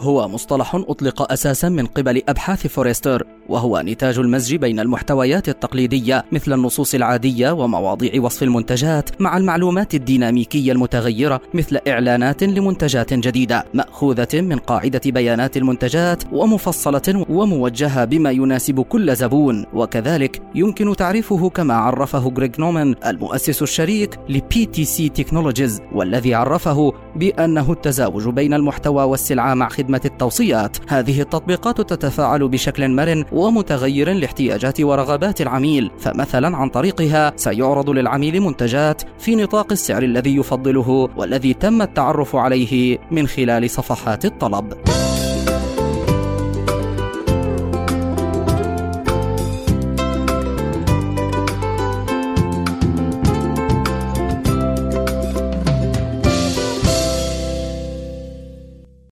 هو مصطلح أطلق أساسا من قبل أبحاث فورستر وهو نتاج المزج بين المحتويات التقليدية مثل النصوص العادية ومواضيع وصف المنتجات مع المعلومات الديناميكية المتغيرة مثل إعلانات لمنتجات جديدة مأخوذة من قاعدة بيانات المنتجات ومفصلة وموجهة بما يناسب كل زبون وكذلك يمكن تعريفه كما عرفه غريغ نومان المؤسس الشريك ل BTC Technologies والذي عرفه بأنه التزاوج بين المحتوى والسلعة مع خدمة التوصيات. هذه التطبيقات تتفاعل بشكل مرن ومتغير لاحتياجات ورغبات العميل فمثلا عن طريقها سيعرض للعميل منتجات في نطاق السعر الذي يفضله والذي تم التعرف عليه من خلال صفحات الطلب.